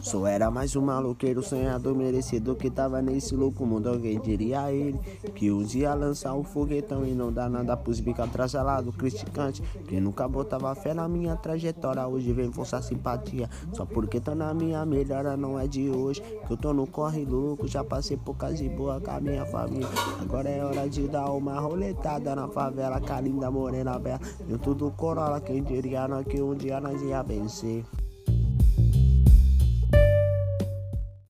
Só era mais um maloqueiro sonhador merecido que tava nesse louco mundo. Alguém diria a ele que um dia lançar um foguetão e não dar nada pros bica atrasalado, criticante. Que nunca botava fé na minha trajetória. Hoje vem forçar simpatia. Só porque tá na minha melhora, não é de hoje. Que eu tô no corre louco, já passei poucas de boa com a minha família. Agora é hora de dar uma roletada na favela, com a morena bela. Eu tudo corolla, quem diria não, que um dia nós ia vencer.